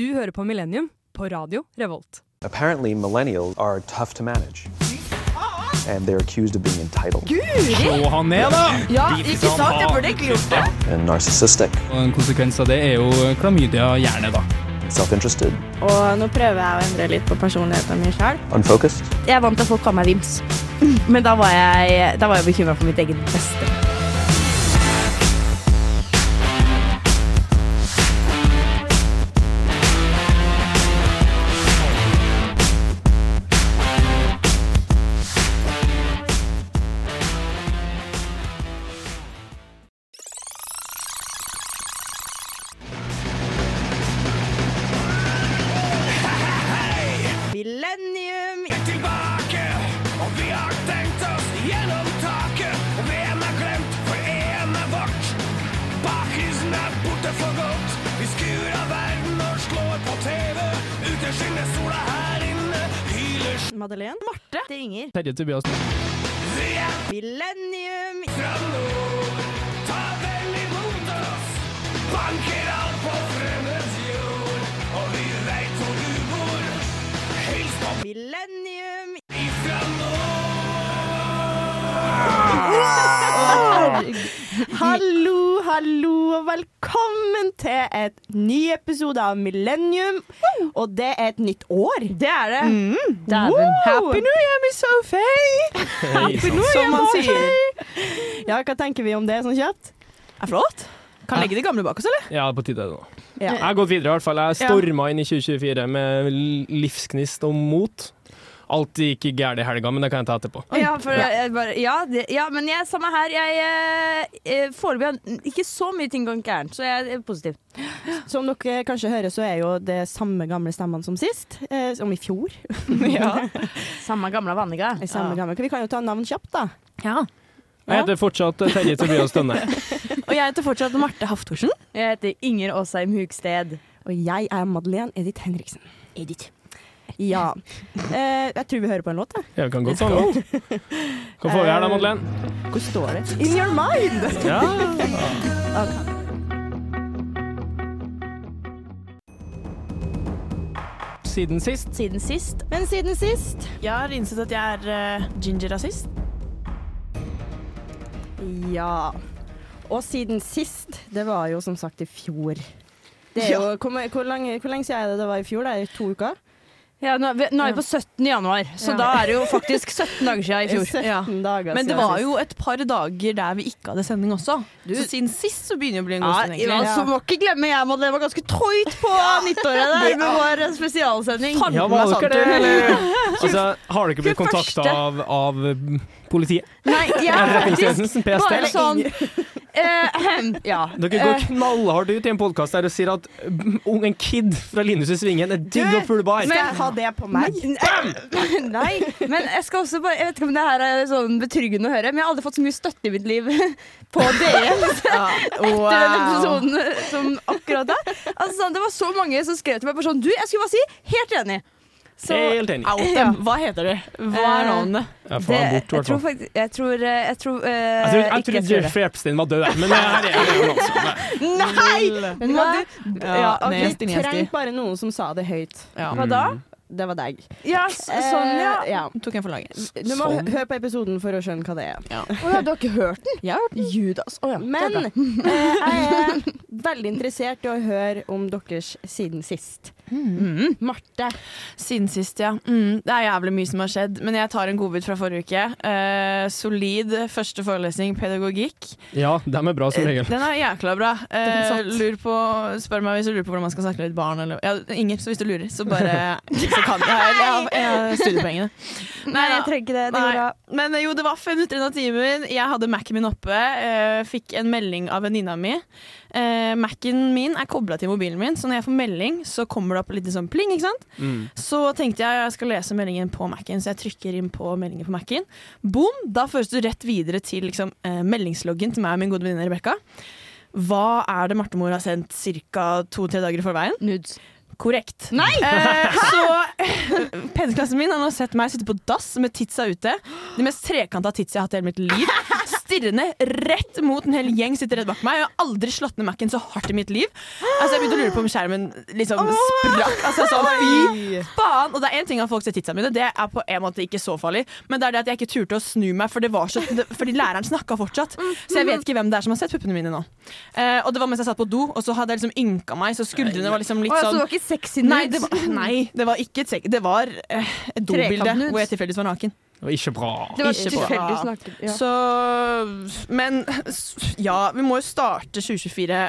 Du hører på Millennium på radio Revolt. Apparently, millennials are tough to manage. And they're accused of being entitled Slå han ned, da! Ja, ikke sant? Jeg burde egentlig gjort det. and narcissistic, Og En konsekvens av det er jo klamydia gjerne, da. self interested, Og nå prøver jeg å endre litt på personligheten min sjøl. unfocused. Jeg er vant til at folk kaller meg Vims, men da var jeg, da var jeg bekymra for mitt eget beste. Terje Tobias. Hallo, hallo, og velkommen til et ny episode av Millennium. Og det er et nytt år. Det er det. Mm. Wow. Happy New Year, Miss Sophie! Happy New Som man sier. Ja, hva tenker vi om det sånn kjapt? Er flott. Kan legge det gamle bak oss, eller? Ja, på tide nå. Ja. Jeg har gått videre, i hvert fall. Jeg storma inn i 2024 med livsgnist og mot. Alt gikk gærent i helga, men det kan jeg ta etterpå. Ja, for jeg, jeg bare, ja, det, ja, men jeg, samme her. Jeg eh, eh, Foreløpig har ikke så mye ting gått gærent, så jeg er positiv. Som dere kanskje hører, så er jo det samme gamle stemmene som sist. Eh, som i fjor. ja. Samme gamle vanniga. Samme gamle. Vi kan jo ta navn kjapt, da. Ja. Jeg heter fortsatt Terje Tobias Tønne. Og jeg heter fortsatt Marte Haftorsen. Jeg heter Inger Åsheim Hugsted. Og jeg er Madeleine Edith Henriksen. Edith. Ja. Eh, jeg tror vi hører på en låt, jeg. Ja, vi kan godt ta noe. Hva får vi her da, Madeleine? Hvor står det? In your mind! Ja. Siden sist. Siden sist. Men siden sist Jeg har innsett at jeg er uh, ginger-rasist. Ja. Og siden sist, det var jo som sagt i fjor. Det er jo, hvor, hvor, lenge, hvor lenge siden er det det var i fjor? Det er to uker? Ja, nå, vi, nå er vi på 17. januar, så Ja. da er det jo faktisk 17 dager siden i fjor. Ja. dager Men det var jo et par dager der vi ikke hadde sending også. så siden sist så begynner det å bli en god Ja, ja, så må ikke glemme jeg, Madeleine, var ganske tøyt på nyttåret der med vår spesialsending. Ja, var dere det, eller? Altså, har dere blitt 21. kontakta av, av politiet? Nei, er faktisk bare sånn Uh, Ja. Dere går Eh, knallhardt ut i en podkast der og sier at mm, ung- en kid fra Linus i Svingen er digg og full bar. Skal jeg ha det på meg? Nei, men jeg skal også bare Jeg vet ikke om det her er sånn betryggende å høre, men jeg har aldri fått så mye støtte i mitt liv på DM etter den episoden som akkurat da. Altså, sånn, det var så mange som skrev til meg bare sånn Du, jeg skulle bare si helt enig. Så Helt enig. Out Ja. dem. Hva heter det? Hva er Eh, navnet? Det, bort, jeg tror faktisk Jeg tror, eh, jeg tror, uh, Jeg tror, jeg jeg. Jeffrey Epstein var død, men det her er det altså. Nei! Nei! du? Ja, okay, Vi trengte bare noen som sa det høyt. Ja. Hva da? Det var deg. Ja, sånn, ja. Eh, ja. Tok en for laget. Du må Sånn. høre på episoden for å skjønne hva det er. Å ja, du har ikke hørt den? Jeg har hørt den. Judas. Oh, ja. Men er eh, jeg er veldig interessert i å høre om deres siden sist. Mm. Marte. Siden sist, ja. Mm, det er jævlig mye som har skjedd, men jeg tar en godbit fra forrige uke. Uh, solid første forelesning, pedagogikk. Ja, den er bra som regel. Den er jækla bra. Eh, lur på, spør meg hvis du lurer på hvordan man skal snakke med et barn. Eller, ja, Inger, så hvis du lurer, så bare så kan jeg, jeg, jeg, studiepoengene. Nei, jeg trenger ikke det. Det går bra. Men eh, jo, det var fem minutter inn av timen. Jeg hadde Mac-en min oppe. eh, fikk en melding av venninna mi. Eh, Mac-en min er kobla til mobilen min, så når jeg får melding, så kommer det opp litt sånn pling. ikke sant? Mm. Så tenkte jeg jeg skal lese meldingen på Mac-en, så jeg trykker inn på meldingen på Mac-en. Boom! Da føres du rett videre til liksom, eh, meldingsloggen til meg og min gode venninne Rebekka. Hva er det Martemor har sendt ca. to-tre dager i forveien? Nudes. Korrekt. Eh, så PD-klassen min har nå sett meg sitte på dass med titsa ute. De mest trekanta titsa jeg har hatt i hele mitt liv. Stirrende rett mot en hel gjeng sitter rett bak meg. Jeg har aldri slått ned Mac-en så hardt i mitt liv. Altså Jeg begynte å lure på om skjermen liksom sprakk. Altså jeg sa fy faen. Og det er én ting at folk ser titsa mine, det er på en måte ikke så farlig. Men det er det at jeg ikke turte å snu meg, for det var så, det, fordi læreren snakka fortsatt. Så jeg vet ikke hvem det er som har sett puppene mine nå. Eh, og det var mens jeg satt på do, og så hadde jeg liksom ynka meg, så skuldrene var liksom litt sånn så det var ikke sexy Nei, det var, nei, det var ikke et sexy Det var eh, et dobilde hvor jeg tilfeldigvis var naken. Det var ikke bra. Det var Ikke bra. snakket. Ja. Så Men ja, vi må jo starte 2024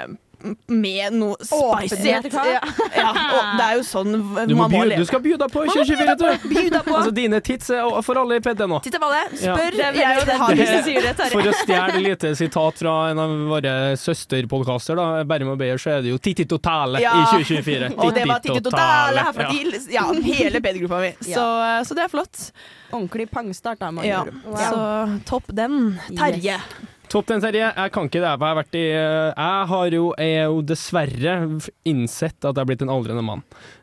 med noe spicy. Åpenhet. Ja. ja, og det er jo sånn Du, må man må leve. du skal by deg på 2024, du. Altså, dine tits er for alle i PD nå. Titt av alle, spør. Ja. Jeg har det lyst til å si det, Terje. For å stjele et lite sitat fra en av våre søsterpodkaster, da, Berrum og Beyer, så er det jo Titti Totale Ja. i 2024. Og det var Titti Totale herfra Ja. til ja, hele PD-gruppa mi. Så, så det er flott. Ordentlig pangstart, da. med Ja. Wow. Så topp den. Terje. Topp den, Terje. Jeg kan ikke det. Jeg har, vært i, jeg har jo, jeg jo dessverre innsett at jeg er blitt en aldrende mann.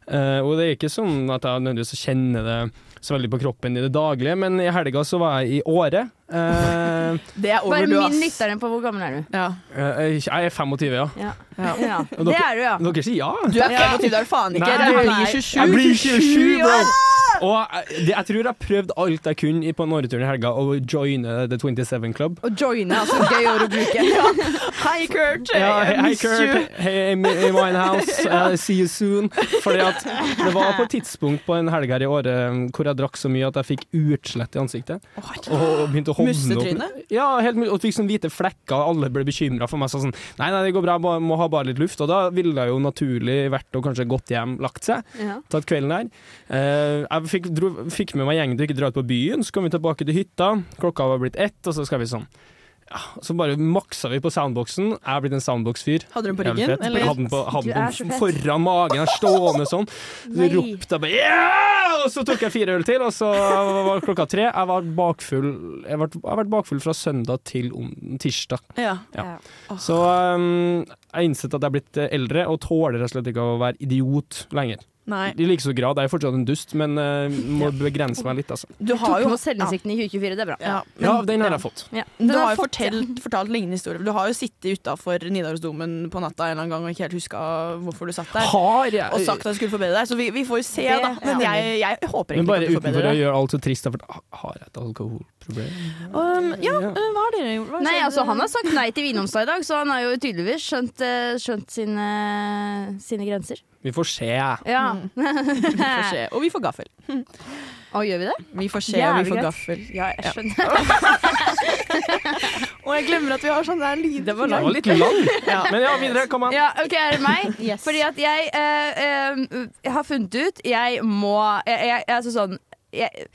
Eh, og det er ikke sånn at jeg nødvendigvis kjenner det så veldig på kroppen i det daglige, men i helga så var jeg i Åre. Eh, Det er over, Bare minn min ass. på hvor gammel er du? Ja. Uh, jeg er 25, ja. Ja. Ja. Ja. Dere, Det er du, ja. Dere sier ja? Du er 25, det er du faen ikke. Nei, Du blir 27. Jeg blir 27, bro! Og jeg, det, jeg tror jeg prøvde alt jeg kunne på en åretur i helga å joine The 27 Club. Å joine, altså. Gøy ord å bruke. Hei, Kurt. Ja, hei, you. Kurt. Hei, Amy Winehouse. Uh, see you soon. Fordi at det var på et tidspunkt på en helg her i året hvor jeg drakk så mye at jeg fikk utslett i ansiktet. Og begynte å hovne Mussetryne? Ja, helt, og fikk sånn hvite flekker, alle ble bekymra for meg. Så sånn, nei, nei, det går bra, jeg må ha bare litt luft. Og da ville jeg jo naturlig vært og kanskje gått hjem, lagt seg. Ja. Tatt kvelden der. Uh, jeg fikk, dro, fikk med meg gjengen til ikke dra ut på byen, så kom vi tilbake til hytta. Klokka var blitt ett, og så skal vi sånn. Ja, så bare maksa vi på soundboxen. Jeg er blitt en soundbox-fyr. Hadde du den på ryggen? fett. Eller? Hadde den på, hadde den foran magen, stående sånn. Så ropte jeg bare yeah! Og så tok jeg fire øl til, og så var klokka tre. Jeg var bakfull Jeg har vært- jeg har vært bakfull fra søndag til om, tirsdag. Ja. Ja. Så um, jeg har innsett at jeg er blitt eh, eldre og tåler rett og slett ikke å være idiot lenger. Nei. I like så grad. Jeg er fortsatt en dust, men uh, må begrense meg litt, altså. Du har jo selvinnsikten i 2024, det er bra. ja. Ja, den har jeg fått. Ja. Du har jo fått, ja. fortalt, fortalt lignende historier. Du har jo sittet utafor Nidarosdomen på natta en eller annen gang og ikke helt huska hvorfor du satt der. Har jeg Og sagt at du skulle forbedre deg. Så vi, vi får jo se, Det da. Men jeg, jeg håper Men egentlig bare at du utenfor å gjøre alt så trist, for har jeg et alkoholproblem? Um, ja, hva har dere gjort? Nei, altså Han har sagt nei til Vinonsdag i dag, så han har jo tydeligvis skjønt, eh, skjønt sine, sine grenser. Vi får se. Ja. Vi får se. Og vi får gaffel. Og gjør vi det? Vi får se, og vi får greit. gaffel. Ja, jeg skjønner. Og jeg glemmer at vi har sånn der lyd. Det var litt lang. Men ja, videre. Kom an. Ja, ok, er det meg? Yes. Fordi at jeg, eh, eh, jeg har funnet ut Jeg må Jeg, jeg, jeg altså sånn jeg,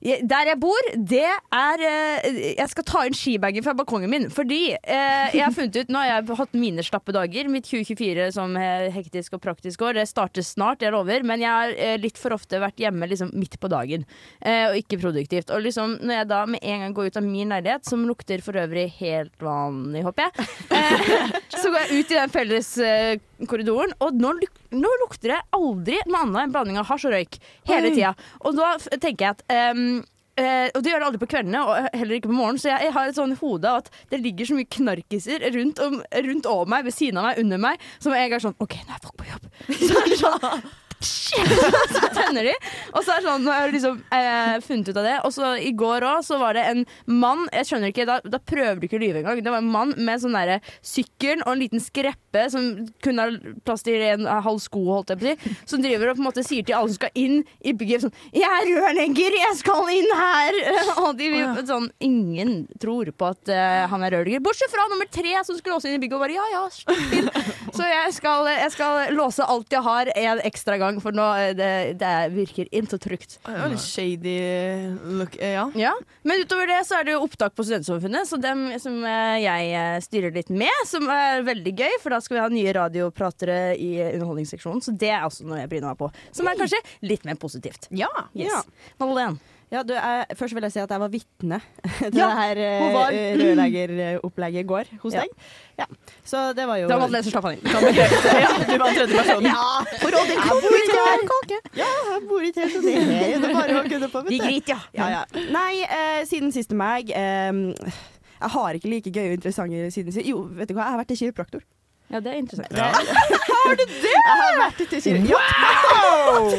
der jeg bor, det er eh, Jeg skal ta inn skibagen fra balkongen min. Fordi eh, jeg har funnet ut Nå har jeg hatt mine slappe dager. Mitt 2024 som hektisk og praktisk år. Det starter snart, jeg lover. Men jeg har eh, litt for ofte vært hjemme liksom, midt på dagen. Og ikke produktivt. Og liksom, når jeg da med en gang går ut av min leilighet, som lukter for øvrig helt vanlig, håper jeg, så går jeg ut i den felles korridoren, og nå, luk nå lukter det aldri noe annet enn blanding av hasj og røyk. Hele tida. Og da tenker jeg at um, uh, og det gjør det aldri på kveldene, og heller ikke på morgenen. Så jeg, jeg har et sånn hode av at det ligger så mye knarkiser rundt, om, rundt over meg, ved siden av meg, under meg, som jeg er sånn OK, nå er folk på jobb. Så så tenner de. Og så er det sånn, nå har jeg liksom eh, funnet ut av det. Og så i går òg, så var det en mann Jeg skjønner ikke, da, da prøver du ikke å lyve engang. Det var en mann med sånn derre sykkel og en liten skreppe som kunne ha plass til en halv sko, holdt jeg på å si. Som driver og på en måte sier til alle som skal inn i bygget sånn 'Jeg er rørlegger, jeg skal inn her!' Og de, sånn, ingen tror på at uh, han er rørlegger. Bortsett fra nummer tre som skulle låse inn i bygget og bare 'ja ja, slipp inn'. Så jeg skal, jeg skal låse alt jeg har en ekstra gang, for nå eh, det, det virker intet trygt. Var litt shady look. eh, Ja. Ja, Men utover det så er det jo opptak på Studentsamfunnet, så dem som eh, jeg styrer litt med, som er veldig gøy, for da skal vi ha nye radiopratere i underholdningsseksjonen, så det er også noe jeg bryner meg på. Som er kanskje litt mer positivt. ja. Yes. Ja. Madeleine. Ja, du, jeg, først vil jeg si at jeg var vitne til Ja, det her uh, rørleggeropplegget i går hos Ja. deg. Ja. Så det var jo Det måtte leser slappe. Ja, du var den tredje personen. Ja, for å, det bor ikke her. Ja, jeg bor ikke her, så det er det bare å kunne på. Vi griter, ja. Ja, ja. Nei, uh, siden siste meg eh, Jeg har ikke like gøye og interessante siden sist. Jo, vet du hva, jeg har vært til kiropraktor. Ja, det er interessant. Har du det?! Jeg har vært til Wow!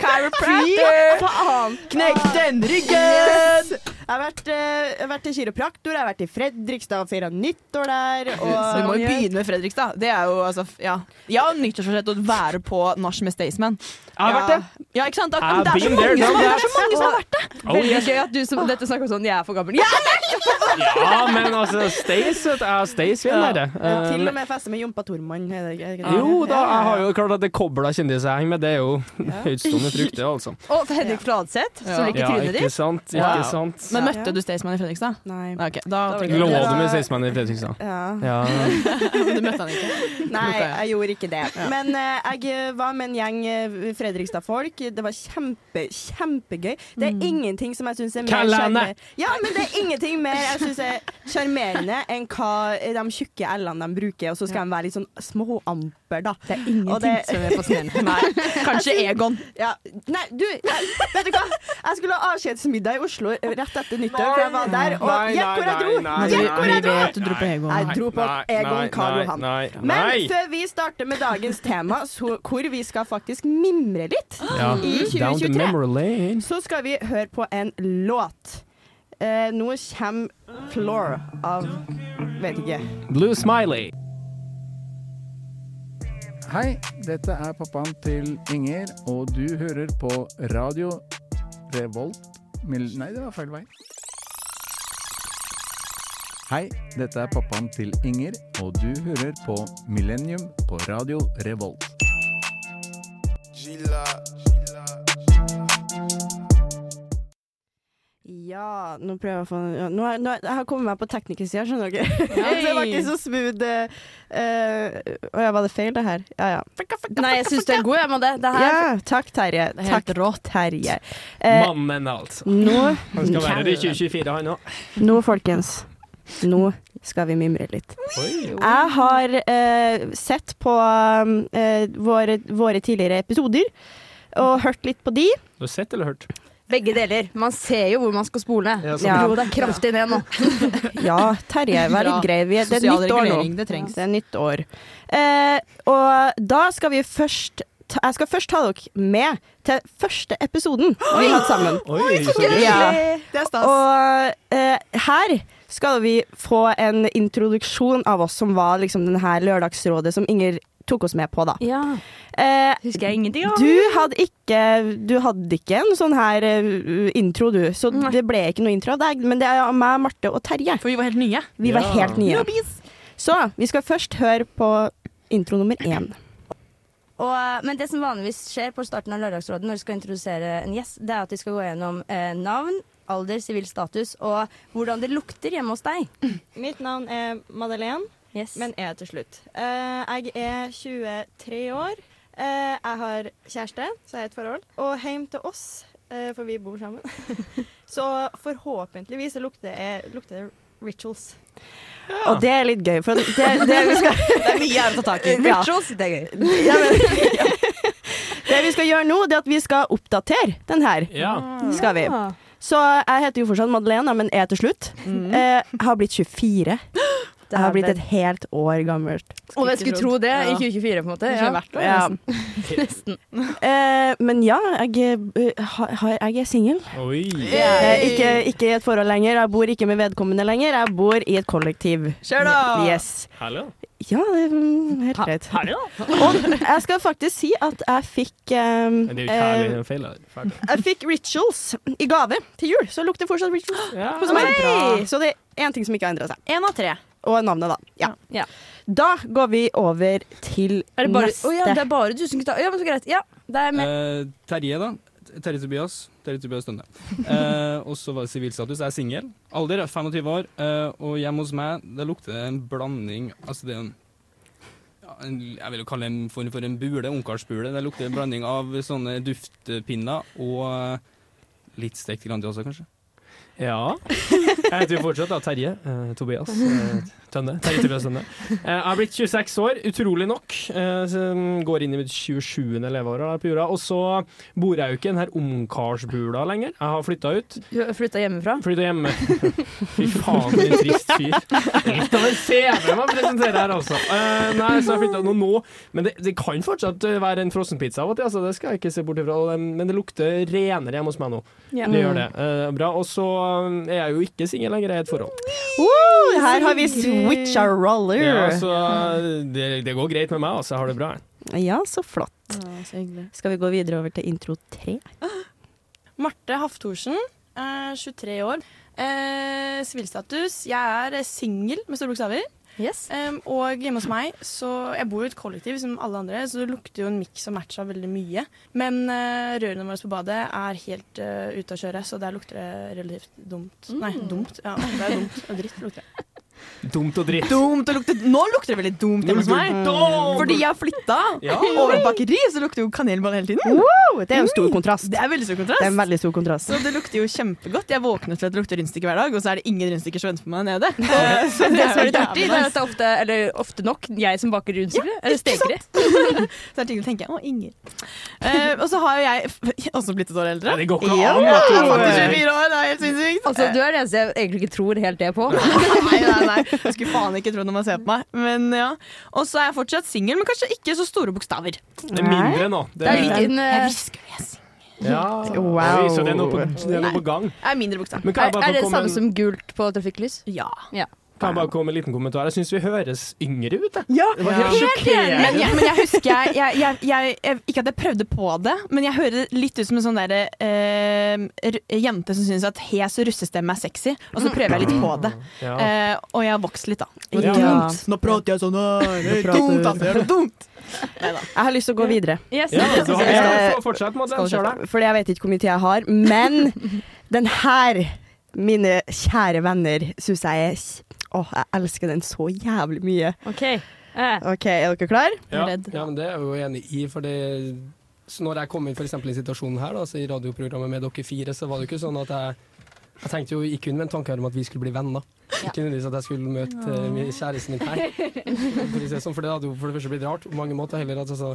Chiropractor! Faen! Knekk den ryggen! Jeg har vært, uh, jeg har vært til kiropraktor, jeg har vært i Fredrikstad og feira nyttår der. Og Så du må jo begynne med Fredrikstad. Det er jo altså Ja, ja nyttårsforsett å være på nach med Staysman. Jeg har vært det. Ja, ikke sant? Da, I've men det, er så mange there, som, det er så mange som har vært det! Oh, Veldig yes. gøy at du som dette snakker sånn 'jeg er for gammel'. Ja! Ja, men altså, Stays er jeg har Stace vil være. Eh, Til Eh, og med feste med Jompa Tormann. er det er det ikke det? Jo da, Ja, ja, jeg har jo klart at det jeg henger med, det er jo høytstående frukter, altså. Og Henrik Fladseth, som liker Ja, trynet ikke ditt. sant, ikke sant. Men møtte du Staysman i Fredrikstad? Nei. Ok, da var Lå du med Staysman i Fredrikstad? Ja. Ja. Du møtte han ikke? Nei, jeg. gjorde ikke det. Men uh, jeg var med en gjeng eh, Fredrikstad-folk. Det var kjempe, kjempegøy. Det er ingenting som jeg syns er mer sjarmerende Ja, men det er ingenting mer jeg syns er sjarmerende enn hva de tjukke l-ene de bruker, og så skal de være litt sånn småamper, da. Det er ingenting det- som er fascinerende. meg kanskje Egon. Ja. Nei, du, jeg, vet du hva? Jeg skulle ha avskjedsmiddag i Oslo rett etter nyttår, for jeg var der, og Nei, gjett hvor jeg nei, dro! nei, Gjett hvor jeg dro! du dro på Egon. Jeg dro på Egon Karl Johan. Nei, Men nei. før vi starter med dagens tema, så, hvor vi skal faktisk mimre litt, Ja. i 2023. så skal vi høre på en låt. Eh, nå kommer Floor av Vet ikke. Blue Smiley. Hei, dette er pappaen til Inger, og du hører på Radio Revolt Mil Nei, det var feil vei. Hei, dette er pappaen til Inger, og du hører på Millennium på Radio Revolt. Ja, nå prøver jeg å få ja, nå, har- nå, Jeg har kommet meg på teknikersida, skjønner dere. det var ikke så smooth. eh, Å ja, var det feil, det her? Ja ja. Nei, jeg syns du er god, jeg, med Det her Ja, takk, Terje. er Takk, rått, Terje. Eh, Mannen, altså. nå, Han skal være det i 2024, han òg. nå, folkens. Nå skal vi mimre litt. Jeg har eh, sett på eh, våre, våre tidligere episoder og hørt litt på de. Du har sett eller hørt? Begge deler. Man ser jo hvor man skal spole. Ja, Ja, Jo, det er kraftig ned nå. Ja, Terje, vær litt grei. Vi er, det er nytt år nå. det trengs. Det er nytt år. Eh, og da skal vi først ta, Jeg skal først ta dere med til første episoden vi hadde sammen. Oi, så gøy. Ja. Det er stas. Og eh, her skal vi få en introduksjon av oss som var liksom denne Lørdagsrådet som Inger tok oss med på, da. Ja. Eh, Husker jeg ingenting av. du hadde ikke Du hadde ikke en sånn her uh, intro, du. Så Nei. det ble ikke noe intro av deg. Men det er meg, Marte og Terje. For vi var helt nye. Vi var helt nye. Så vi skal først høre på intro nummer én. Og, eh, men det som vanligvis skjer på starten av Lørdagsrådet når vi skal introdusere en gjest, det er at vi skal gå gjennom eh, navn, alder, sivil status og hvordan det lukter hjemme hos deg. Mitt navn er Madeleine, Yes. men er til slutt. Eh, jeg er 23 år. Eh, jeg har kjæreste, så jeg er i et forhold. Og hjem til oss, eh, for vi bor sammen, så forhåpentligvis lukter det, lukter det rituals. Og det er litt gøy, for det, det vi skal Det er mye jeg vil ta tak i. Ja. Rituals, det er gøy. ja, men, Det vi skal gjøre nå, det er at vi skal oppdatere den her. Ja. Skal vi. Så jeg heter jo fortsatt Madeleine, men er til slutt. Eh, jeg har blitt 24. Jeg har blitt et helt år gammelt. Og jeg skulle tro det i 2024, på en måte. Det Ja. er hvert år, Ja. nesten. Eh, men ja, jeg, eh, jeg er singel. Eh, ikke, ikke i et forhold lenger. Jeg bor ikke med vedkommende lenger. Jeg bor i et kollektiv. Kjør da! Yes. Hallo. Ja, det er mm, helt greit. Og jeg skal faktisk si at jeg fikk um, det er jo kjærlig eh, feil. Jeg fikk rituals i gave til jul, så lukter fortsatt rituals Ja. hos meg. Så det er én ting som ikke har endra seg. Én av tre. Og navnet, da. Ja. Ja. Da går vi over til Er det bare, neste. Å ja, det er bare du som kan ta Ja, men så greit. Ja, det er med. Eh, Terje, da. Terje Tobias. Terje Tobias Tønne. Eh, og så var det sivilstatus. Jeg er singel. Alder er 25 år. Eh, og hjemme hos meg, det lukter en blanding Altså, det er en ja, en, jeg vil jo kalle det en form for en bule, ungkarsbule. Det lukter en blanding av sånne duftpinner og eh, litt stekt Grandiosa, kanskje. Ja. Jeg heter jo fortsatt da, Terje Uh, Tobias. Eh, Tønne. Terje Tobias Tønne. Eh, Jeg har blitt 26 år, utrolig nok. Eh, Går inn i mitt 27. leveår på jorda. Og så bor jeg jo ikke i denne ungkarsbula lenger. Jeg har flytta ut. Du har flytta hjemmefra? Flytta hjemme. Fy faen, for en trist fyr. Litt av en CV man presenterer her, altså. Eh, nei, så jeg har flytta nå, nå. Men det, det kan fortsatt eh, være en frossenpizza av og til, altså. det skal jeg ikke se bort ifra. Men det lukter renere hjemme hos meg nå. Ja. Det gjør det. Eh, bra. Og så er jeg jo ikke singel lenger, jeg er i et forhold. Uh, her har vi switcha roller. Ja, så eh, det, det går greit med meg, altså. Jeg har det bra. Ja, så flott. så. Skal vi gå videre over til intro tre? Marte Hafthorsen, eh, 23 år. Eh, Sivilstatus. Jeg er eh, singel med store bokstaver. Em, og hjemme hos meg, så Jeg bor i et kollektiv som alle andre, så det lukter jo en miks og match av veldig mye. Men uh, rørene våre på badet er helt uh, ute å kjøre, så der lukter det relativt dumt. Nei, dumt. Ja, det er dumt. Det dritt lukter det. Dumt og dritt. Dumt og lukte, nå lukter det veldig dumt hjemme hos meg. Dumt. Fordi jeg har flytta Ja. over et bakeri, så lukter jo kanelbolle hele tiden. Wow, det er en stor kontrast. Det er veldig stor kontrast. Det er en veldig stor kontrast. Så det lukter jo kjempegodt. Jeg våkner til at det lukter rundstykker hver dag, og så er det ingen rundstykker som venter på meg nede. Eh, Så Det som er litt artig, det er at det er ofte, eller ofte nok, jeg som baker rundstykker. eller ikke steker det. Så er det ting å tenke Å, Inger. Uh, og så har jo jeg også blitt et år eldre. det går ikke ja, an faktisk 24 år, det er helt sinnssykt. Altså, du er den eneste jeg egentlig ikke tror helt det på. Nei, nei, nei. Jeg skulle faen ikke tro når man ser på meg. Men ja. Og så er jeg fortsatt singel, men kanskje ikke så store bokstaver. Det er mindre nå. Det er litt inn, eh, Jeg hvisker, jeg er. Ja, Wow. Oi, så det er noe på, det er noe på gang. Nei, er mindre bokstav. Er, er det det samme en- som gult på trafikklys? Ja. Kan jeg bare komme med en liten kommentar? Jeg syns vi høres yngre ut. jeg. Ja, Det var helt sjokkerende. Men, jeg, men jeg husker jeg, jeg, jeg, jeg, jeg Ikke at jeg prøvde på det, men jeg hører litt ut som en sånn derre uh, jente som syns at hes russestemme er sexy, og så prøver jeg litt på det. Ja. Uh, og jeg har vokst litt, da. Ja. Dumt. Nå prater jeg sånn her. Det er dumt, altså. Det er dumt. Jeg har lyst til å gå videre. Yes, Ja, du har, jeg. ja, fortsett, vi deg. se, Fordi jeg vet ikke hvor mye tid jeg har. Men den her, mine kjære venner, syns jeg er Åh, jeg elsker den så jævlig mye. OK. Eh. OK, er dere klar? Ja, ja, men det er jeg jo enig i, for det så når jeg kom inn for i situasjonen her, da, så i radioprogrammet med dere fire, så var det jo ikke sånn at jeg jeg tenkte jo ikke kun med en tanke om at vi skulle bli venner. Ikke nødvendigvis at jeg skulle møte uh, kjæresten min her. Sånn, for det hadde jo for det første blitt rart på mange måter. heller at altså,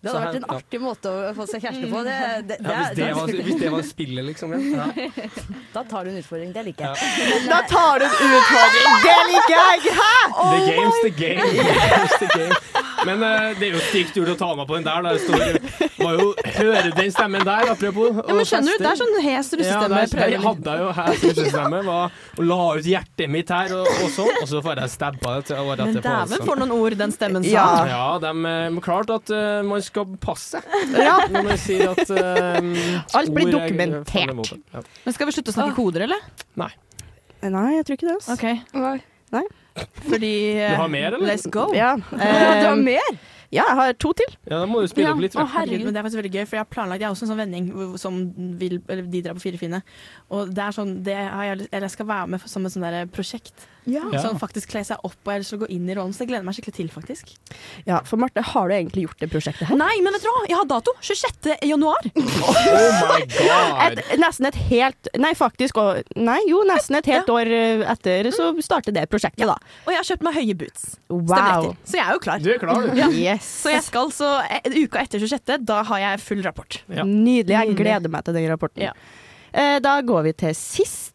Det hadde her- vært en ja. artig måte å få seg kjæreste på. Det, det, Ja, hvis, det var, hvis det var spillet, liksom. Ja. Ja. Da tar du en utfordring. Det liker Ja. jeg. Da tar du en utfordring! Det liker jeg! Hæ? The game's the game. The game's the game. Men uh, det er jo stygt gjort å ta meg på den der. Det står, må jo høre den stemmen der, apropos. Ja, men skjønner du, det er sånn hes Ja, russestemme. der, prøver der litt. hadde jeg jo hes russestemme. var- Og la ut hjertet mitt her, og, og sånn. Og så får jeg stabba det til året Men etterpå. dæven, altså. for noen ord den stemmen sa. Ja. Ja, de eh, klart at uh, man skal passe Ja. når man sier at uh, Alt blir er- dokumentert. Ja. Men skal vi slutte å snakke koder, eller? Nei. Nei, jeg tror ikke det. ass. OK. Nei. Fordi eh, Du har mer, eller? Let's go. Ja, Du har eh, mer? ja, jeg har to til. Ja, da må du spille opp litt. Å, herregud, men det er faktisk veldig gøy, for jeg har planlagt Jeg har også en sånn vending som vil Eller de drar på Firefine. Og det er sånn det har jeg, Eller jeg skal være med som et sånt prosjekt. Ja. Sånn faktisk kler seg opp og jeg å gå inn i rollen. Så jeg gleder meg skikkelig til, faktisk. Ja, For Marte, har du egentlig gjort det prosjektet her? Nei, men vet du hva? Jeg har dato! 26. januar. Oh my god! Et, nesten et helt Nei, faktisk. Og, nei, jo, nesten et helt år eh, etter så starter det prosjektet, da. Og jeg har kjøpt meg høye boots. Wow. Så jeg er jo klar. Du er klar, du. Ja. Yes. Så jeg skal så eh, Uka etter 26., da har jeg full rapport. Ja. Nydelig. Jeg gleder meg til den rapporten. Ja. Eh, da går vi til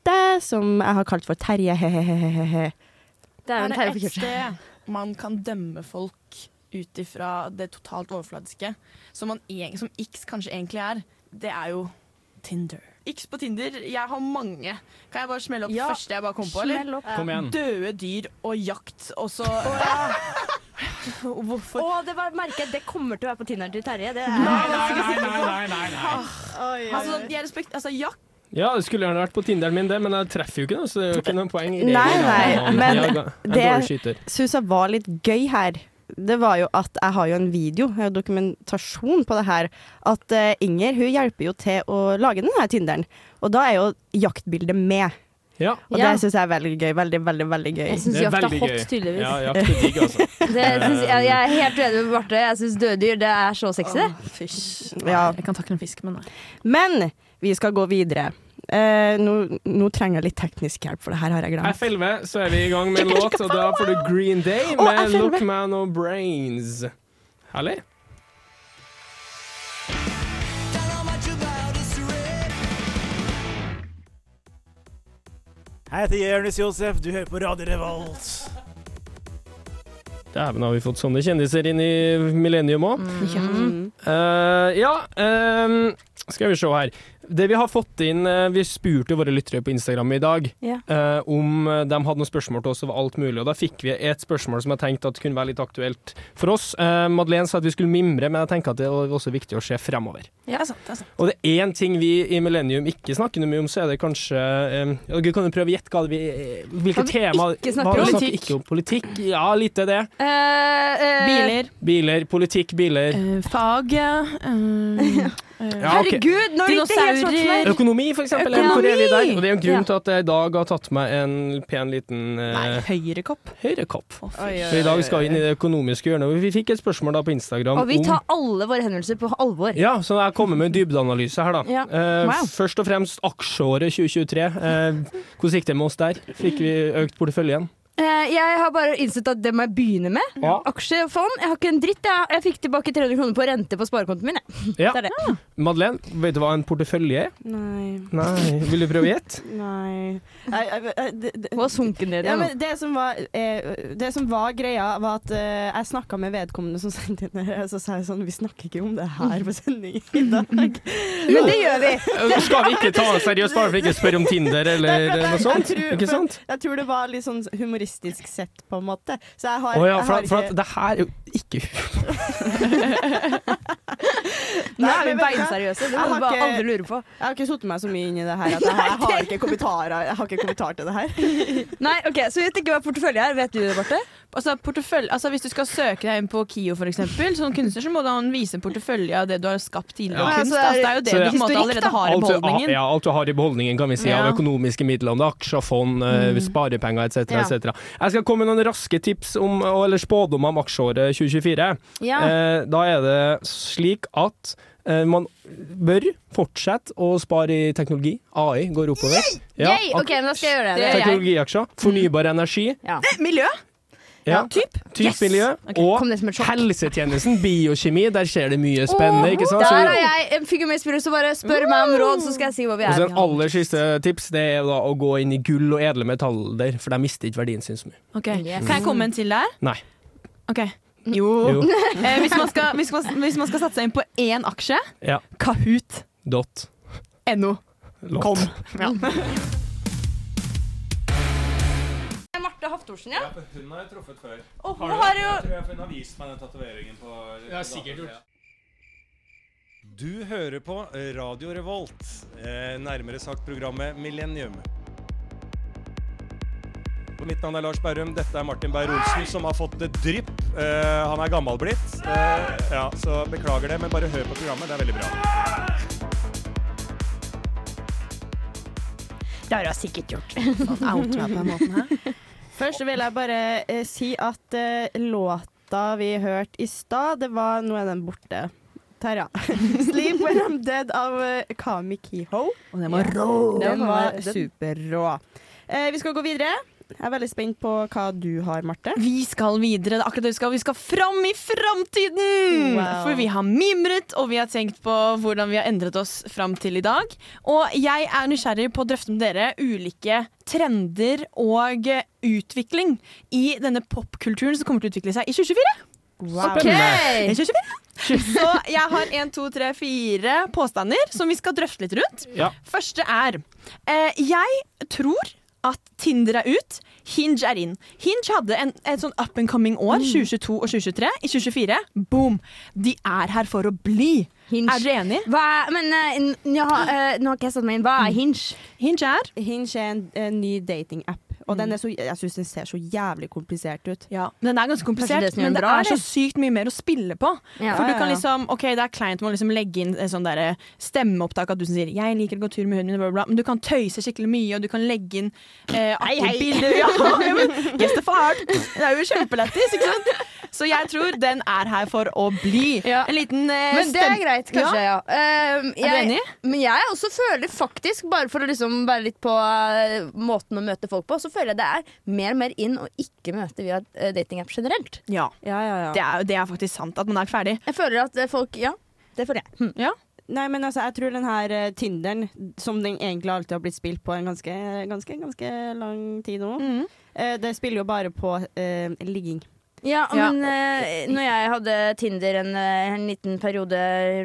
siste, som jeg har kalt for Terje he-he-he-he. Det er jo Er en det et sted man kan dømme folk ut ifra det totalt overfladiske, som, man, som X kanskje egentlig er, det er jo Tinder. X på Tinder, jeg har mange. Kan jeg bare smelle opp Ja, første jeg bare kom på? eller? opp. Kom igjen. Døde dyr og jakt, og så Hvorfor? Å, det var, merker jeg, det kommer til å være på Tinderen til Terje. Det er, Nei, nei, nei, nei, nei, nei. Altså, jeg respekt, altså, jakt Ja, det skulle gjerne vært på Tinderen min, det, men jeg treffer jo ikke noe, så det er jo ikke noe poeng. Nei, nei, men det- syns jeg var litt gøy her, det var jo at jeg har jo en video, jeg har jo dokumentasjon på det her, at eh, Inger hun hjelper jo til å lage den her Tinderen. Og da er jo jaktbildet med. Ja. Og Ja. det syns jeg er veldig gøy. Veldig, veldig, veldig gøy. Jeg syns jakt er hot, tydeligvis. Ja, jakt er digg, altså. Jeg, jeg er helt enig med Barte. Jeg syns døddyr det er så sexy. det. Fysj. Ja. Jeg kan takle en fisk, men nei. Men vi skal gå videre. Eh, nå, nå trenger jeg litt teknisk hjelp, for det her har jeg glemt. F11 så er vi i gang med en låt, og da får du Green Day med F11. Look Man og Brains. Herlig. Hei, jeg heter Jonis Josef, du hører på Radio Revolt. Dæven, har vi fått sånne kjendiser inn i Millennium òg? Mm. ja, ehm, skal vi se her. Det vi har fått inn eh, Vi spurte våre lyttere på Instagram i dag Ja. eh, om eh, de hadde noen spørsmål til oss over alt mulig, og da fikk vi et spørsmål som jeg tenkte at kunne være litt aktuelt for oss. Eh, Madeleine sa at vi skulle mimre, men jeg tenker at det er også viktig å se fremover. Ja, det er sant, det er sant. Og det er én ting vi i Millennium ikke snakker noe mye om, så er det kanskje eh, ja, Dere kan jo prøve å gjette hva vi Hvilke Hva vi ikke snakker hva om? snakker ikke om politikk. Ja, litt er det. Uh, uh, Biler. Biler, politikk, biler. Uh, fag, ja. Eh. Herregud, nå gikk det helt svart! Økonomi, for eksempel. Økonomi! Er der? Og det er en grunn Ja. til at jeg i dag har tatt meg en pen liten uh, Nei, høyrekopp. høyrekopp. Oi, Så i dag skal vi inn i det økonomiske hjørnet. Vi fikk et spørsmål da på Instagram Og vi om tar alle våre hendelser på alvor. ja, så jeg kommer med en dybdeanalyse her, da. Ja. Wow. Uh, Først og fremst aksjeåret 2023. Uh, hvordan gikk det med oss der? Fikk vi økt porteføljen? Eh, jeg har bare innsett at det må jeg begynne med. Ja. Aksjefond. Jeg har ikke en dritt. Jeg, jeg fikk tilbake 300 kroner på rente på sparekontoen min. Jeg. Ja. Det er det. Madeleine, vet du hva en portefølje er? Nei. Nei, vil du prøve å gjette? Nei. Hun har sunket ned ja, igjen. men det, som var, eh, det som var greia, var at eh, jeg snakka med vedkommende som sendte inn det, og så sa jeg sånn Vi snakker ikke om det her på sending i dag. Men det gjør vi! Eh, Skal vi ikke ta seriøst bare for ikke å spørre om Tinder eller noe sånt? Jeg tror- Ikke sant? Jeg tror det var litt sånn humoristisk sett, på en måte. Så jeg har, oh ja, jeg for, har at- for ikke at det her er jo ikke Nå er vi beinseriøse. Det Jeg må bare alle lure på. Jeg har ikke satt meg så mye inn i det her at jeg har, jeg har ikke kommentarer Jeg har ikke kommentar til det her. Nei, ok, Så vet ikke hva portefølje er. Vet du det, Barte? Altså, portefølje, altså Hvis du skal søke deg inn på KIO, for eksempel, som kunstner, så må du vise en portefølje av det du har skapt tidligere. Ja. kunst. Altså, det er jo det så du på en måte allerede har i beholdningen. ja, alt du har i beholdningen, kan vi si, av økonomiske midler, om det er aksjer, fond, mm. sparepenger etc. Ja. Et Jeg skal komme med noen raske tips om, eller spådommer om aksjeåret 2024. Ja. Eh, da er det slik at eh, man bør fortsette å spare i teknologi. AI går oppover. Ja, Yay! OK, nå skal jeg gjøre det. Er. Teknologiaksjer. Fornybar energi. Ja. Miljø! Ja. Typ. Typ Yes! miljø. Okay. Og helsetjenesten, biokjemi. Der skjer det mye spennende. ikke sant? Der er jeg en figur med så bare spør meg om råd, så skal jeg si hvor vi er. Og så den en aller siste tips Det er da å gå inn i gull og edle metaller, for de mister ikke verdien sin så mye. Okay. Yes. Kan jeg komme en til der? Nei. Ok. Jo. Jo. Eh, hvis, man skal, hvis, man, hvis man skal satse inn på én aksje, Ja. Kahoot. Dot. NO. Lot. Kom. Ja. Marte Haftorsen, ja. Ja, Hun har jeg truffet før. Og hun har jo Jeg tror jeg hun har vist meg den tatoveringen på Ja, sikkert gjort. Du hører på Radio Revolt, eh, nærmere sagt programmet Millennium. Og Mitt navn er Lars Berrum. Dette er Martin Beyer-Olsen, som har fått det drypp. Eh, han er gammelblitt, eh, ja, så beklager det, men bare hør på programmet. Det er veldig bra. Det har hun sikkert gjort. Out meg på den måten her. Først vil jeg bare eh, si at eh, låta vi hørte i stad, det var Nå er den borte. Der, ja. 'Sleep When I'm Dead' av eh, Kami Kiho. Og den var rå. Den var superrå. Eh, vi skal gå videre. Jeg er veldig spent på hva du har, Marte. Vi skal videre. Det er akkurat det vi skal. Vi skal fram i framtiden! Wow. For vi har mimret, og vi har tenkt på hvordan vi har endret oss fram til i dag. Og jeg er nysgjerrig på å drøfte med dere ulike trender og utvikling i denne popkulturen som kommer til å utvikle seg i 2024. OK! I 2024. Så jeg har en, to, tre, fire påstander som vi skal drøfte litt rundt. Ja. Første er eh, Jeg tror at Tinder er ut, Hinge er inn. Hinge hadde en, et sånn up and coming år, 2022 og 2023. I 2024, boom! De er her for å bli. Hinge. Er dere enig? Hva er, men uh, nå, eh, nå har ikke jeg satt meg inn. Hva er hinge? Hinge er Hinge er en, en ny datingapp. Og den er så, jeg syns den ser så jævlig komplisert ut. Ja, Den er ganske komplisert, det men det bra, er så sykt mye mer å spille på. Ja, For du ja, kan liksom Ok, det er kleint med å liksom legge inn en sånn der stemmeopptak at du sier 'jeg liker å gå tur med hunden min', bla, bla, men du kan tøyse skikkelig mye, og du kan legge inn eh, bilder. Ja, ja, men guess the fart. Det er jo kjempelættis, ikke sant? Så jeg tror den er her for å bli. En liten eh, Men det er greit, kanskje, ja. Ehm, Er du jeg, enig? Men jeg også føler faktisk, bare for å liksom være litt på uh, måten å møte folk på, så føler jeg det er mer og mer inn å ikke møte via uh, datingapp generelt. Ja. Ja, ja, ja. Det, er, det er faktisk sant at man er ferdig. Jeg føler at eh, folk Ja, det føler jeg. Hm. Ja. Nei, men altså, jeg tror den her eh, Tinderen, som den egentlig alltid har blitt spilt på en ganske, ganske, ganske lang tid nå, Mm. eh, det spiller jo bare på eh, ligging. Ja, Ja. men eh, når jeg hadde Tinder en, eh, en liten periode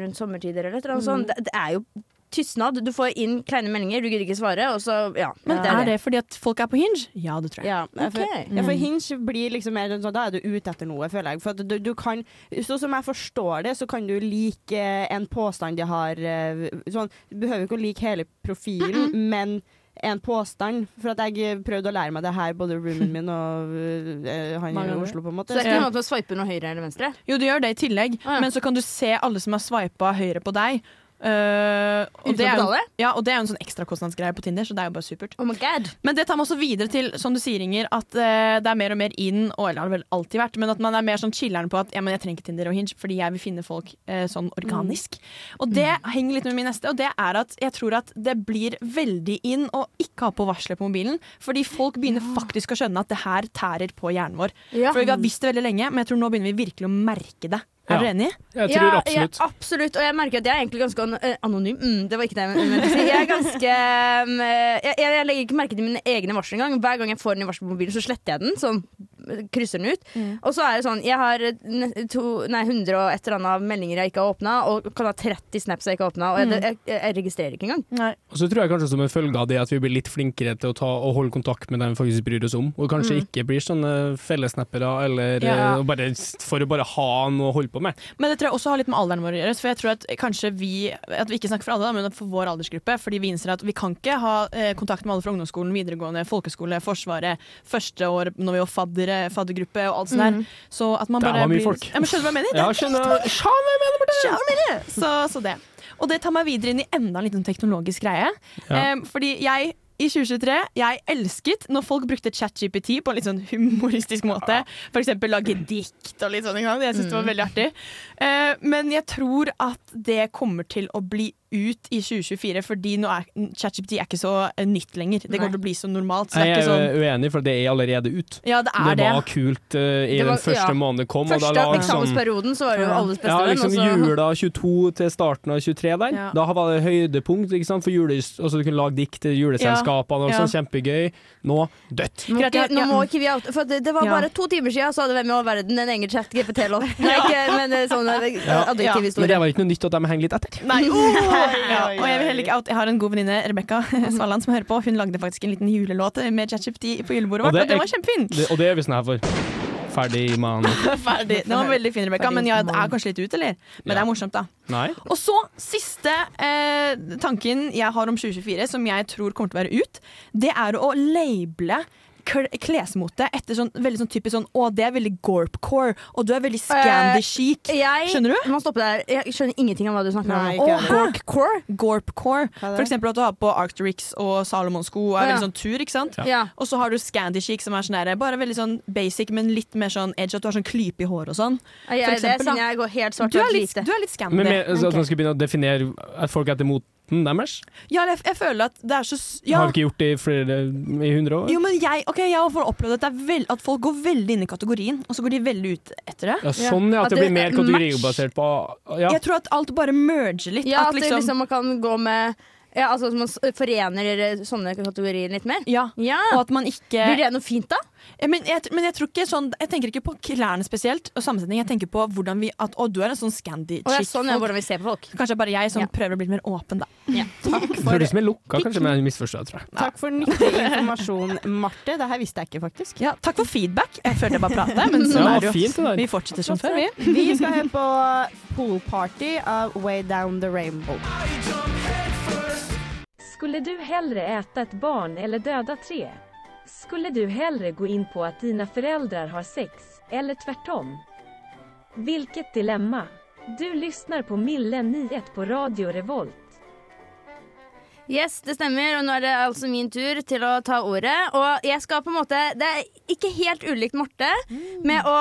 rundt sommertider eller et eller annet Mm. sånt, det, det er jo tystnad. Du får inn kleine meldinger, du gidder ikke svare, og så ja. Men det er det fordi at folk er på hinge? Ja, det tror jeg. Ja, for, Ok. ja, for Mm. Hinge blir liksom mer sånn Da er du ute etter noe, føler jeg. For at du, du kan Sånn som jeg forstår det, så kan du like en påstand de har eh, sånn, Du behøver ikke å like hele profilen, men en påstand. For at jeg prøvde å lære meg det her, både roomien min og uh, han i. Oslo, på en måte. Så det er ikke noe med å sveipe noe høyre eller venstre? Jo, du gjør det i tillegg, men så kan du se alle som har sveipa høyre på deg. Uh, og, det er jo, ja, og det er jo en sånn ekstrakostnadsgreie på Tinder, så det er jo bare supert. Oh my god Men det tar meg også videre til, som du sier, Inger, at uh, det er mer og mer inn, og eller har det vel alltid vært, men at man er mer sånn chiller'n på at ja, men jeg trenger ikke Tinder og Hinge, fordi jeg vil finne folk uh, sånn organisk. Og det henger litt med min neste, og det er at jeg tror at det blir veldig inn å ikke ha på varsler på mobilen, fordi folk begynner faktisk å skjønne at det her tærer på hjernen vår. Ja. For vi har visst det veldig lenge, men jeg tror nå begynner vi virkelig å merke det. Er Ja. dere enige? Jeg tror ja, absolutt. Ja, absolutt. Og jeg merker at jeg er egentlig ganske an eh, anonym. Mm, det var ikke det jeg mente å si. Jeg er ganske um, eh, jeg, jeg, legger ikke merke til mine egne varsler engang. Hver gang jeg får en ny varsel på mobilen, så sletter jeg den. Sånn krysser den ut. Og så er det sånn Jeg har eh, to, nei, 100 og et eller annet meldinger jeg ikke har åpna, og kan ha 30 snaps jeg ikke har åpna, og jeg, jeg, jeg registrerer ikke engang. Og så tror jeg kanskje som en følge av det at vi blir litt flinkere til å ta og holde kontakt med dem vi faktisk bryr oss om, og kanskje Mm. ikke blir sånne fellesnappere eller Ja. eh, bare, for å bare ha noe å holde på med. Men det tror jeg også har litt med alderen vår å gjøre. For jeg tror at kanskje vi At vi ikke snakker for alle, men for vår aldersgruppe. Fordi vi innser at vi kan ikke ha eh, kontakt med alle fra ungdomsskolen, videregående, folkeskole, Forsvaret, første år når vi var faddere, faddergruppe og alt sånt der. Mhm. Så at man Det var mye blir folk. Ja, men skjønner du hva jeg mener? Ja, Det er skjønner- skjønner hva jeg mener, Marte. Skjønner hva jeg mener. Så, så det. Og det tar meg videre inn i enda en liten teknologisk greie. Ja. Um, fordi jeg i 2023, jeg elsket når folk brukte ChatGPT på en litt sånn humoristisk måte. Eksempel lage dikt og litt sånn. Jeg synes det var veldig artig. Uh, men jeg tror at det kommer til å bli ut i 2024, fordi nå er ChatGPT er ikke så eh, nytt lenger. Det Nei. kommer til å bli så normalt. Så det er Jeg ikke er sånn uenig, for det er allerede ut. Ja, det er det. var kult uh, i var- den første ja. måneden det kom. Første og da sånn- eksamensperioden så var det jo alles beste ja, venn. liksom også. Jula 22 til starten av 23 der. Ja. Da var det høydepunkt ikke sant, for jules, altså, du kunne lage dikt til juleselskapene. og Ja. sånn, Kjempegøy. Nå dødt. Nå, må ikke, nå må ikke vi out, for det, det var Ja. bare to timer siden så hadde Hvem i all verden en egen chat GPT-lov. Nei, men eh, sånn Ja. Men det var ikke noe nytt at de henger litt etter. Nei, ja, og jeg vil heller ikke out. Jeg har en god venninne, Rebekka Svalland, som hører på. Hun lagde faktisk en liten julelåt med ChatGPT på julebordet vårt, og, den er- var kjempefin. Det, og det er vi snart for. Ferdig, mann. Ferdig. Den var veldig fin, Rebekka. Men ja, det er kanskje litt ut, eller? Men det er morsomt, da. Nei. Og så siste eh, tanken jeg har om 2024, som jeg tror kommer til å være ut, det er å labele klesmote etter sånn veldig sånn typisk sånn Å, det er veldig gorpcore, og du er veldig scandy chic. Jeg Skjønner du? må stoppe der. Jeg skjønner ingenting av hva du snakker Nei, om. jeg Gorpcore? Gorpcore. Er det? For eksempel at du har på Arcturix og Salomon-sko og er Ja. veldig sånn tur, ikke sant? Ja. Og så har du Scandy Chic, som er sånn der, bare veldig sånn basic, men litt mer sånn edge, at du har sånn klype i håret og sånn. Jeg, For det eksempel, da. jeg går helt svart Du er litt, du er litt scandy. Men med, så at man skal begynne å definere at folk etter moten deres? Ja, jeg, jeg føler at det er så ja. Har vi ikke gjort det i flere i 100 år? Jo, men jeg, okay, jeg har fått opplevd at, det er vel, at folk går veldig inn i kategorien, og så går de veldig ut etter det. Ja, sånn ja, at At det det blir mer er kategoribasert på ja. Jeg tror at alt bare merger litt. Ja, at at det liksom, liksom man kan gå med ja, altså at Man forener sånne kategorier litt mer. ja, Ja. og at man ikke Blir det noe fint, da? Ja, men, jeg, men jeg tror ikke sånn Jeg tenker ikke på klærne spesielt, og sammensetning. Jeg tenker på hvordan vi At å, du er en sånn scandy-chick. det er sånn ja, hvordan vi ser på folk. Kanskje bare jeg som Ja. prøver å bli mer åpen, da. Ja. Det høres mer lukka, kanskje, men jeg misforstår, tror jeg. Takk for nyttig informasjon, Marte. Det her visste jeg ikke, faktisk. Ja, takk for feedback. Jeg følte jeg bare pratet, men sånn Ja, er det jo. fint det. Vi fortsetter som før, vi. Vi skal høre på Pool Party av Way Down The Rainbow. Skulle du hellre äta ett barn eller döda tre? Skulle du hellre gå in på att dina föräldrar har sex, eller tvärtom? Vilket dilemma! Du lyssnar på Mille 91 på Radio Revolt. Yes, det stemmer, og nå er det altså min tur til å ta ordet. Og jeg skal på en måte Det er ikke helt ulikt Marte. Med å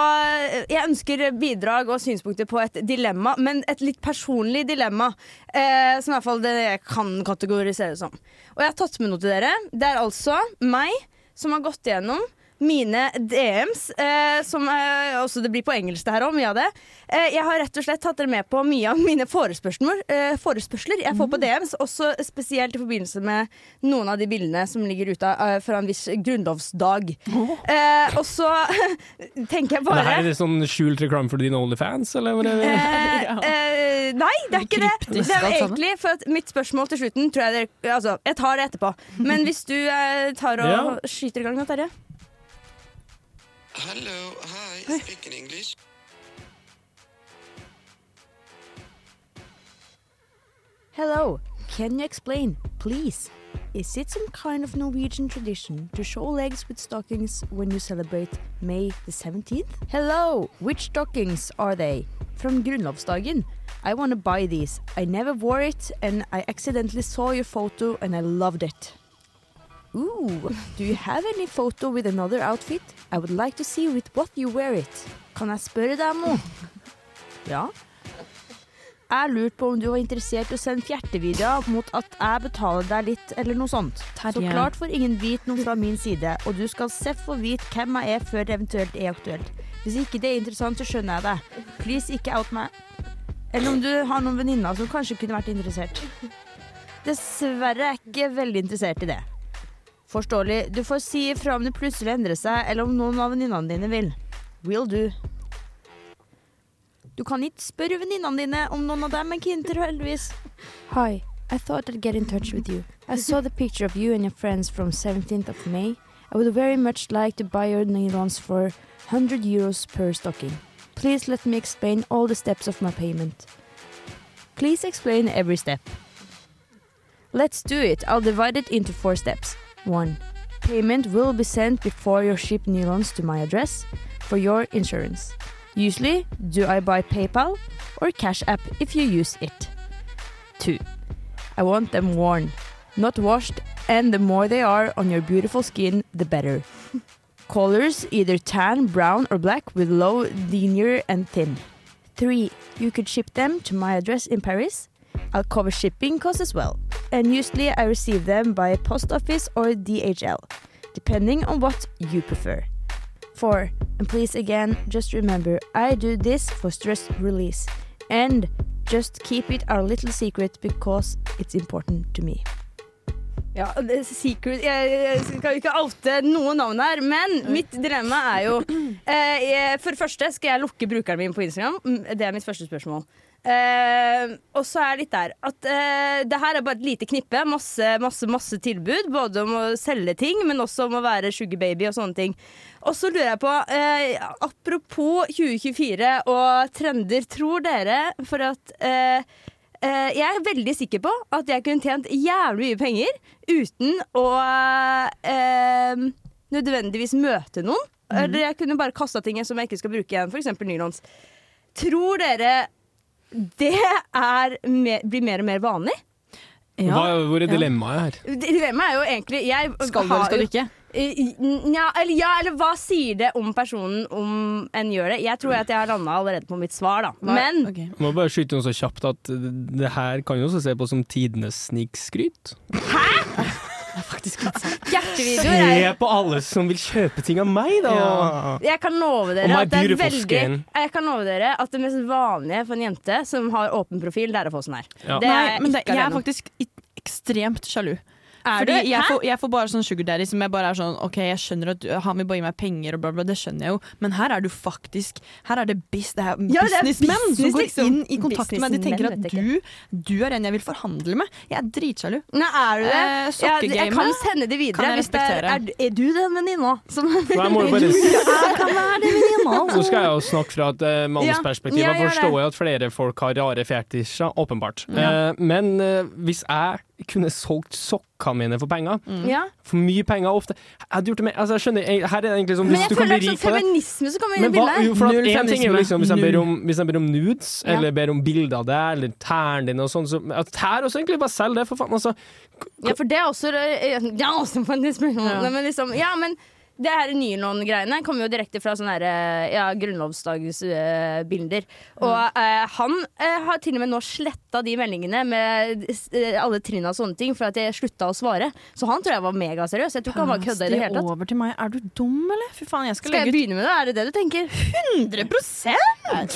Jeg ønsker bidrag og synspunkter på et dilemma, men et litt personlig dilemma. Eh, som i hvert fall det jeg kan kategorisere som. Og jeg har tatt med noe til dere. Det er altså meg som har gått igjennom mine DMs, eh, som eh, også det blir på engelsk det her òg, mye av det. Eh, jeg har rett og slett tatt dere med på mye av mine forespørsler, eh, forespørsler jeg får på DMs, også spesielt i forbindelse med noen av de bildene som ligger ute eh, fra en viss grunnlovsdag. Eh, og så tenker jeg Det bare her er det sånn skjult reklame for dine OnlyFans, eller? hva er det? Eh, eh, nei, det er ikke det. Det er egentlig for at Mitt spørsmål til slutten tror jeg dere Altså, jeg tar det etterpå. Men hvis du eh, tar og Ja. skyter i gang nå, Terje. Hello, hi, speaking English. Hello, can you explain, please? Is it some kind of Norwegian tradition to show legs with stockings when you celebrate May the 17th? Hello, which stockings are they? From Grunnlovsdagen. I want to buy these. I never wore it and I accidentally saw your photo and I loved it. Ooh, do you have any photo with another outfit? I would like to see with what you wear it. Kan jeg spørre deg om noe? Ja? Jeg lurte på om du var interessert i å sende fjertevideoer mot at jeg betaler deg litt, eller noe sånt. Så klart får ingen vite noe fra min side, og du skal selv få vite hvem jeg er før det eventuelt er aktuelt. Hvis ikke det er interessant, så skjønner jeg det. Please, ikke out meg. Eller om du har noen venninner som kanskje kunne vært interessert. Dessverre er jeg ikke veldig interessert i det. Forståelig. Du får si ifra om det plutselig endrer seg, eller om noen av venninnene dine vil. Will do. Du kan ikke spørre venninnene dine om noen av dem er keen heldigvis. Hi, I thought I'd get in touch with you. I saw the picture of you and your friends from 17th of May. I would very much like to buy your nylons for 100 euros per stocking. Please let me explain all the steps of my payment. Please explain every step. Let's do it. I'll divide it into four steps. 1. Payment will be sent before your ship nylons to my address for your insurance. Usually, do I buy PayPal or Cash App if you use it? 2. I want them worn, not washed, and the more they are on your beautiful skin, the better. Colors either tan, brown, or black with low, linear, and thin. 3. You could ship them to my address in Paris. I'll cover shipping costs as well. And usually I receive them by post office or DHL, depending on what you prefer. 4. And please again, just remember I do this for stress release. And just keep it our little secret because it's important to me. Ja, secret Jeg, skal ikke oute noe navn her, men mitt dilemma er jo eh, For det første, skal jeg lukke brukeren min på Instagram? Mm, Det er mitt første spørsmål. Eh, og så er det litt der at uh, det her er bare et lite knippe. Masse, masse, masse tilbud. Både om å selge ting, men også om å være sugar baby og sånne ting. Og så lurer jeg på, uh, apropos 2024 og trender, tror dere for at Jeg er veldig sikker på at jeg kunne tjent jævlig mye penger uten å nødvendigvis møte noen. Eller jeg kunne bare kasta ting som jeg ikke skal bruke igjen, f.eks. nylons. Tror dere det er mer, blir mer og mer vanlig? Hva, hvor er dilemmaet her? Dilemmaet er jo egentlig jeg Skal du eller skal du ikke? Ja eller, ja, eller hva sier det om personen om en gjør det? Jeg tror at jeg har landa allerede på mitt svar, da. Men okay. må bare skyte noe så kjapt at det her kan jo også se på som tidenes snikskryt. Hjertevideoer Se er på alle som vil kjøpe ting av meg, da! jeg kan love dere at det er veldig. Jeg kan love dere at det mest vanlige for en jente som har åpen profil, det er å få sånn her. Ja. Det Nei, er men det, jeg er faktisk ekstremt sjalu. Er Fordi jeg får, jeg får bare sånn sugar daddy som jeg bare er sånn OK, jeg skjønner at du, han vil bare gi meg penger og bla, bla, det skjønner jeg jo, men her er du faktisk Her er det, bis, det er Ja, businessmenn business, som går liksom. inn i kontakt med meg. De tenker at du, du er en jeg vil forhandle med. Jeg er dritsjalu. Nei, er du det? Eh, Ja, jeg kan sende det videre. jeg hvis det er, er, er du den venninna som Nå må bare Jeg kan være den venninna. Så skal jeg jo snakke fra et uh, mannens Ja, perspektiv. ja, Jeg forstår jeg at flere folk har rare fetisjer, åpenbart. Ja. Uh, men uh, hvis jeg kunne solgt sokkene mine for penger. Ja. For mye penger ofte. Jeg hadde gjort det med Altså, jeg skjønner, jeg, her er det egentlig sånn Men Hvis jeg du kan føler bli at rik sånn på det feminisme så kommer inn i bildet. for at en ting er jo feminisme. liksom Hvis de ber Null. om, hvis jeg ber om nudes, Ja. eller ber om bilder av deg, eller tærne dine og sånn, så at Tær også, egentlig. Bare selg det, for faen. Altså. Ja, for det er også eh, Ja, også feminisme. Ja. Men liksom, ja, men det her Nylon-greiene kommer jo direkte fra sånne her, eh, ja, grunnlovsdagsbilder. Og uh, han uh, har til og med nå sletta de meldingene med alle trinn og sånne ting, for at jeg slutta å svare. Så han tror jeg var megaseriøs. Jeg tror ikke han var kødda i det hele tatt. over til meg. Er du dum, eller? Fy faen, jeg skal, Skal jeg ut begynne med det? Er det det du tenker? 100%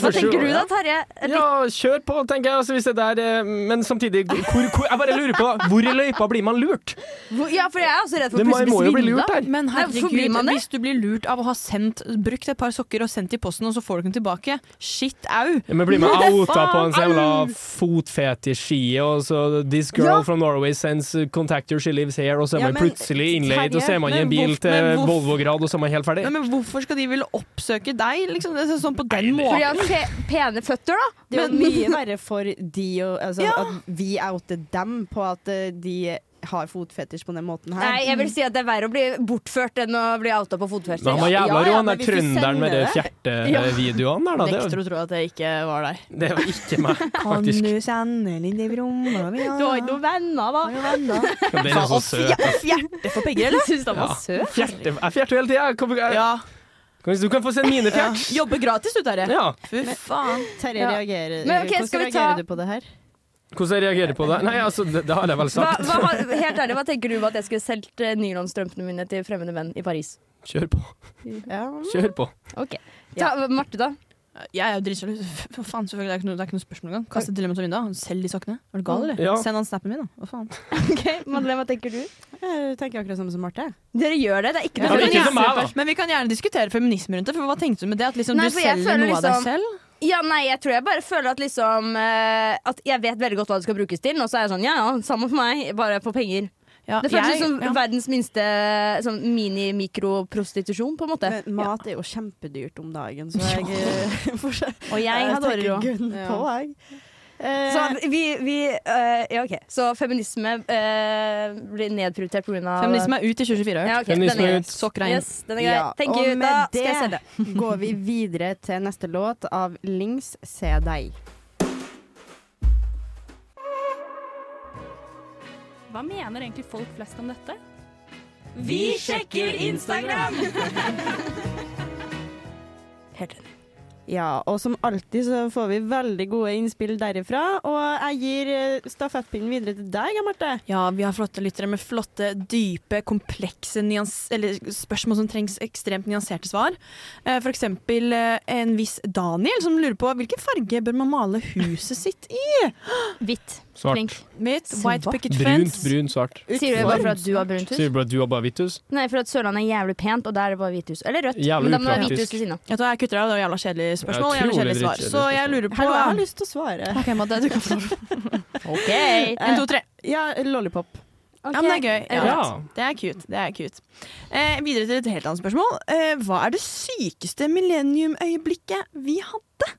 Hva tenker du da, Terje? Ja, kjør på, tenker jeg. Altså, hvis det der, men samtidig, hvor, hvor, jeg bare lurer på hvor i løypa blir man lurt? Hvor- Ja, for jeg er også redd for å plutselig bli svindla. Men herregud, man det? hvis du blir lurt av å ha sendt, brukt et par sokker og sendt i posten, og så får du dem tilbake, shit au! Ja, men blir man outa på en sånn jævla fotfetisj-ski, og så 'This girl Ja. from Norway sends contact her, she lives here', og så er Ja, man men, plutselig innleid, og så er man i en bil til Volvo-grad, og så er man helt ferdig. Men hvorfor skal de ville oppsøke deg, liksom? Det er sånn på den måten. Fordi jeg har pene føtter, da. Det er jo mye verre for de å altså, Ja. At vi outer dem på at eh, de har fotfetisj på den måten her. Nei, jeg vil si at det er verre å bli bortført enn å bli outa på fotfetisj. Men han var jævla Ja, rå, ja, han der trønderen med de fjertevideoen der, da. Det, Nekter å tro at jeg ikke var der. det var ikke meg, faktisk. Kan du sende litt i bromma mi? Du har ikke noen venner, da. Den er så søt. Fjerte for penger, eller? Syns han var søt. Fjerte, jeg fjerter hele tida. Ja. Du kan få se mine ja. fjert. Jobbe gratis, du, Terje. Ja. Fy faen. Terje Ja. reagerer Men okay, Hvordan skal vi reagerer ta- du på det her? Hvordan jeg reagerer på det? Nei, altså, det, det har jeg vel sagt. hva, hva, helt ærlig, hva tenker du om at jeg skulle solgt uh, nylonstrømpene mine til fremmede menn i Paris? Kjør på. Ja. Kjør på. Ok. Ta, Marte, da? Jeg er jo dritsjalu. For faen, selvfølgelig, det er ikke noe, det er ikke noe spørsmål engang. Kast et dilemma ut av vinduet. Selg de sokkene. Er du gal, eller? Ja. Send han snappen min, da. Hva faen? Ok, Madeleine, hva tenker du? Jeg tenker akkurat samme som Marte. Dere gjør det, det er ikke Ja, noe men meg, da. Men vi kan gjerne diskutere feminisme rundt det, for hva tenkte du med det? At liksom Nei, du selger noe liksom, av deg liksom- selv? Ja, nei, jeg tror jeg bare føler at liksom eh, At jeg vet veldig godt hva det skal brukes til, og så er jeg sånn ja ja, samme for meg, bare for penger. Ja, Det føles jeg- som ja. verdens minste sånn mini-mikroprostitusjon, på en måte. Men mat er jo kjempedyrt om dagen, så jeg ja. Og jeg tenker råd. gunn på, jeg. Eh, Så vi, vi eh, Ja, OK. Så feminisme eh, blir nedprioritert pga. Feminisme er ut i 2024. Ja, ok, Feminisme den er ut. Sokker er inn. Yes, den er grei. Ja, Thank og you. med Da skal jeg det- selge. går vi videre til neste låt av Lings Se deg. Hva mener egentlig folk flest om dette? Vi sjekker Instagram! Helt enig. Ja, og som alltid så får vi veldig gode innspill derifra. Og jeg gir eh, stafettpinnen videre til deg, Marte. Ja, vi har flotte lyttere med flotte, dype, komplekse nyans eller spørsmål som trengs ekstremt nyanserte svar. Eh, For eksempel eh, en viss Daniel som lurer på hvilken farge bør man male huset sitt i? Hvitt. Svart. Flink. Mitt white picket fence. Brunt, brun, svart. Sier du det bare for at du har brunt hus? Sier du bare at du har bare hvitt hus? Nei, for at Sørlandet er jævlig pent, og der er det bare hvit hus. Eller rødt. Jævlig Men da må det være hvit hus ved siden av. Jeg tror jeg kutter av, det var jævla kjedelig spørsmål. og Jævlig kjedelig svar. Så jeg lurer på Hallo, jeg har lyst til å svare. Ok, Madde, du kan få. OK. En, to, tre. Ja, lollipop. Ja, men det er gøy. Ja. Ja. Det er cute. Det er cute. Eh, videre til et helt annet spørsmål. Eh, hva er det sykeste millenniumøyeblikket vi hadde?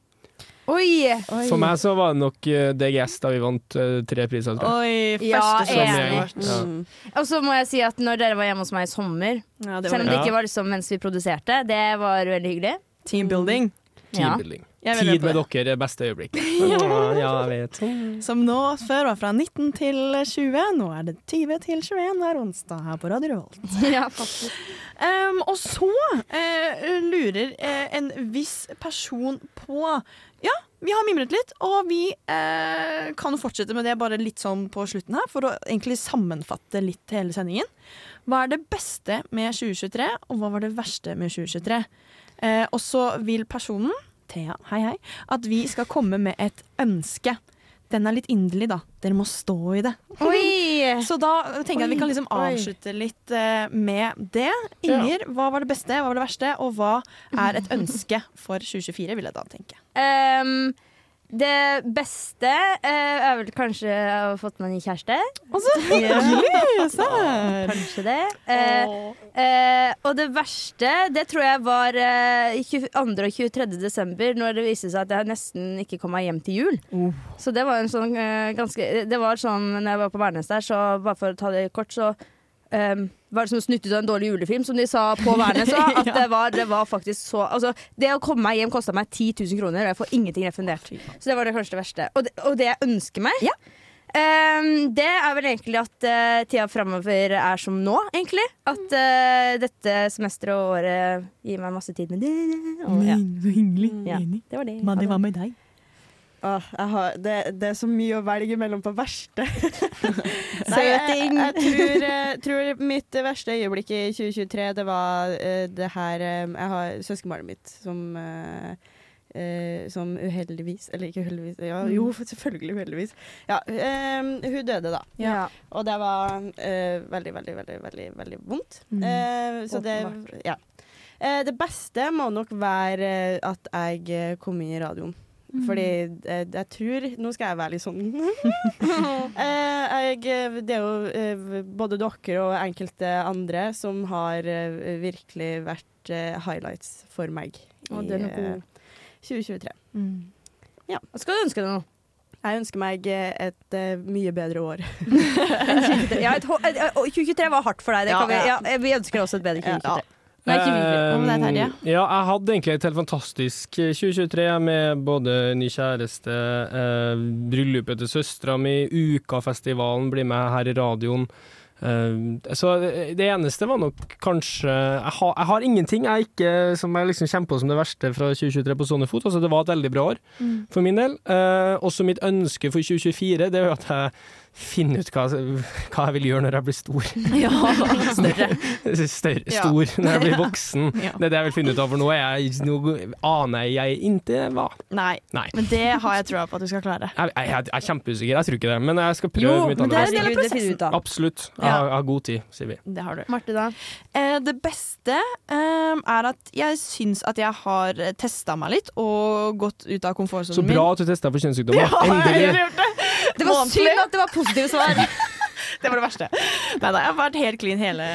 Oi! For meg så var det nok eh, DGS da vi vant eh, tre priser. tror jeg. Oi, Ja, Som jeg- ja. Mm. Og så må jeg si at når dere var hjemme hos meg i sommer, Ja, selv om det ikke var liksom mens vi produserte, det var veldig hyggelig. teambuilding. Ja. Tid med dere er beste øyeblikk. Ja, ja, jeg vet. Som nå før var fra 19 til 20. Nå er det 20 til 21 hver onsdag her på Radio Revolt. ja, faktisk. Um, og så uh, lurer uh, en viss person på Ja, vi har mimret litt, og vi uh, kan fortsette med det bare litt sånn på slutten her, for å egentlig sammenfatte litt hele sendingen. Hva er det beste med 2023, og hva var det verste med 2023? Eh, og så vil personen, Thea, hei hei, at vi skal komme med et ønske. Den er litt inderlig, da. Dere må stå i det. Oi! Så da tenker jeg at vi kan liksom avslutte litt eh, med det. Inger, hva var det beste, hva var det verste, og hva er et ønske for 2024, vil jeg da tenke. Ehm, Det beste eh, er vel kanskje å ha fått meg ny kjæreste. hyggelig! Kanskje det. Eh, eh, og det verste, det tror jeg var eh, 22. og 23. desember, når det viste seg at jeg nesten ikke kom meg hjem til jul. Så det var en sånn eh, ganske Det var sånn når jeg var på Værnes der, så bare for å ta det kort, så um, var det som ut av en dårlig julefilm, som de sa på Værnes. da, At Ja. det, var, det var faktisk så Altså, det å komme meg hjem kosta meg 10 000 kroner, og jeg får ingenting refundert. Så det var det kanskje det verste. Og det, og det jeg ønsker meg, um, det er vel egentlig at uh, tida framover er som nå, egentlig. At uh, dette semesteret og året gir meg masse tid med det. Og, ja. Så hyggelig. Ja, det var det. Madde, hva med deg? Åh, jeg har, det, det er så mye å velge mellom på verste. Søting! Jeg, jeg tror, eh, tror mitt verste øyeblikk i 2023, det var eh, det her eh, Jeg har søskenbarnet mitt som som uheldigvis Eller ikke uheldigvis, ja, jo, selvfølgelig uheldigvis. Ja, hun døde, da. Ja. Og det var eh, veldig, veldig, veldig, veldig, veldig vondt. Mm. Eh, så det Ja. Eh, det beste må nok være at jeg kom inn i radioen. Mm. Fordi jeg, jeg tror Nå skal jeg være litt sånn eh, jeg, eh, Det er jo eh, både dere og enkelte andre som har eh, virkelig vært eh, highlights for meg og i det er noe eh, god. 2023. Ja. Hva skal du ønske deg nå? Jeg ønsker meg eh, et uh, mye bedre år. Ja, et, hå- et, og 2023 var hardt for deg. Det Ja, vi, ja. vi ønsker oss et bedre 2023. Nei, ikke vi. Hva med deg, Terje? Eh, Ja, jeg hadde egentlig et helt fantastisk eh, 2023 med både ny kjæreste, eh, bryllupet til søstera mi, Ukafestivalen, bli med her i radioen. Eh, så det det eneste var nok kanskje Jeg, har- jeg har ingenting jeg ikke, som jeg liksom kommer på som det verste fra 2023 på sånne fot. Altså, det var et veldig bra år Mm. for min del. Eh, også mitt ønske for 2024 det er jo at jeg finner ut hva, hva jeg vil gjøre når jeg blir stor. Ja, større. Større, Ja. stor når jeg blir voksen. Ja. Det er det jeg vil finne ut av, for nå, er jeg, nå aner jeg ikke hva. Nei. Nei. Men det har jeg troa på at du skal klare. Jeg, jeg, jeg er kjempeusikker, jeg tror ikke det, men jeg skal prøve Jo, mitt men det er aller en del av beste. Absolutt. Jeg har, jeg har god tid, sier vi. Det har du. Marte, da? Eh, det beste eh, er at jeg syns at jeg har testa meg litt og gått ut av komfortsonen Så min. bra at du testa for kjønnssykdommer. Ja, jeg har gjort det. Det var Månedlig. synd at det var positive svar. Det var det verste. Nei da, jeg har vært helt clean hele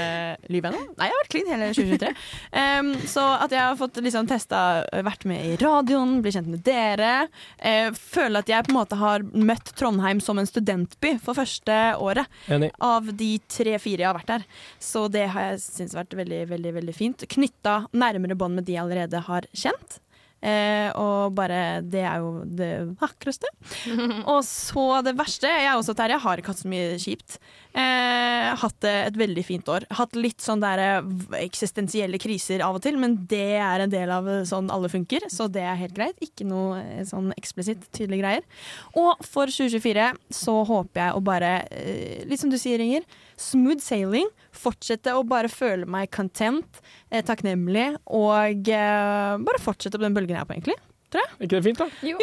livet nå. Nei, jeg har vært clean hele 2023. Um, så at jeg har fått liksom testa, vært med i radioen, bli kjent med dere. Uh, føler at jeg på en måte har møtt Trondheim som en studentby for første året. Enig. Av de tre-fire jeg har vært der. Så det har jeg syntes vært veldig, veldig, veldig fint. Knytta nærmere bånd med de jeg allerede har kjent. Eh, og bare Det er jo det vakreste. Og så det verste Jeg er også Terje, har ikke hatt så mye kjipt. Eh, hatt et veldig fint år. Hatt litt sånn der eh, eksistensielle kriser av og til, men det er en del av eh, sånn alle funker, så det er helt greit. Ikke noe eh, sånn eksplisitt tydelige greier. Og for 2024 så håper jeg å bare, eh, litt som du sier, Inger, smooth sailing. Fortsette å bare føle meg content, eh, takknemlig, og eh, bare fortsette på den bølgen jeg er på, egentlig. Tror jeg. Ikke det fint, da? Jo.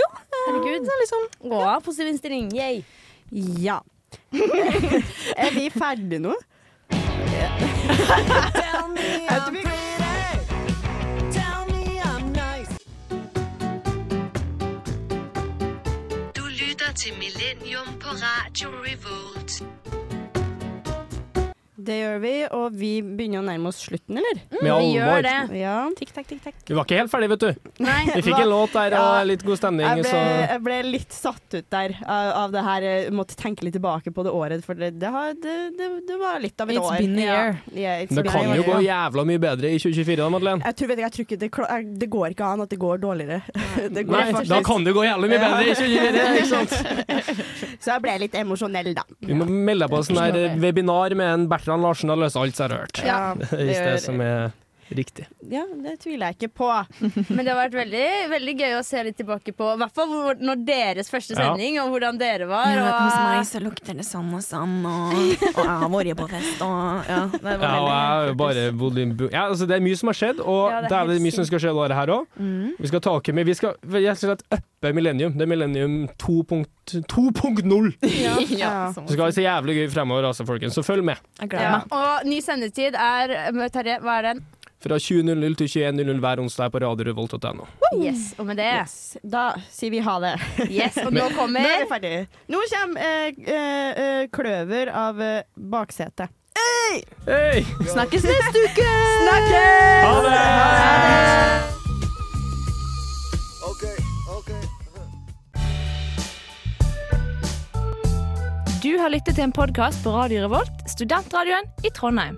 Herregud. Det er liksom Å, positiv innstilling. Yay. Ja. er vi ferdige nå? Du lytter til Millennium på Radio Revolt. Det gjør vi, og vi begynner å nærme oss slutten, eller? Mm, vi gjør det. Ja. Tikk, takk, tikk, takk. Vi var ikke helt ferdig, vet du. Nei, Vi fikk en låt der og Ja. litt god stemning. Jeg ble, jeg ble litt satt ut der av, av det her. Jeg måtte tenke litt tilbake på det året, for det, det, har, det, det, det var litt av et It's år. been a year. Ja. Yeah, it's det been kan a jo gå jævla mye bedre i 2024 da, Madeleine. Jeg tror, vet ikke, jeg tror ikke det, det går ikke an at det går dårligere. Det går Nei, faktisk- da kan det gå jævla mye bedre i 2024, ikke sant? Så jeg ble litt emosjonell, da. Vi må melde deg på sånn webinar med en Bertrand Larsen har løst alt som er rørt. Ja, det, det det som er riktig. Ja, det tviler jeg ikke på. Men det har vært veldig, veldig gøy å se litt tilbake på, i hvert fall hvor- når deres første Ja. sending, og hvordan dere var. Ja, og, hos meg så lukter det sånn og sånn, og, og jeg har vært på fest, og ja. Det var Ja, og jeg har jo bare bodd i bu- ja, altså Det er mye som har skjedd, og Ja, det det er er, mye som skal skje året her òg. Mm. Vi skal ta med Vi skal rett og slett uppe Millennium. Det er Millennium 2.0. Ja. Ja. Så skal vi se jævlig gøy fremover, altså, folkens. Så følg med. Jeg Ja. Og ny sendetid er Terje, hva er den? Fra 20.00 til 21.00 hver onsdag på radiorevolt.no. Yes, og med det Da sier vi ha det. Yes, og nå Nå er kommer vi ferdig. Nå kommer eh, eh, eh, Kløver av eh, baksetet. Hei! Snakkes neste uke! Snakkes! Ha det! Du har lyttet til en podkast på Radio Revolt, studentradioen i Trondheim.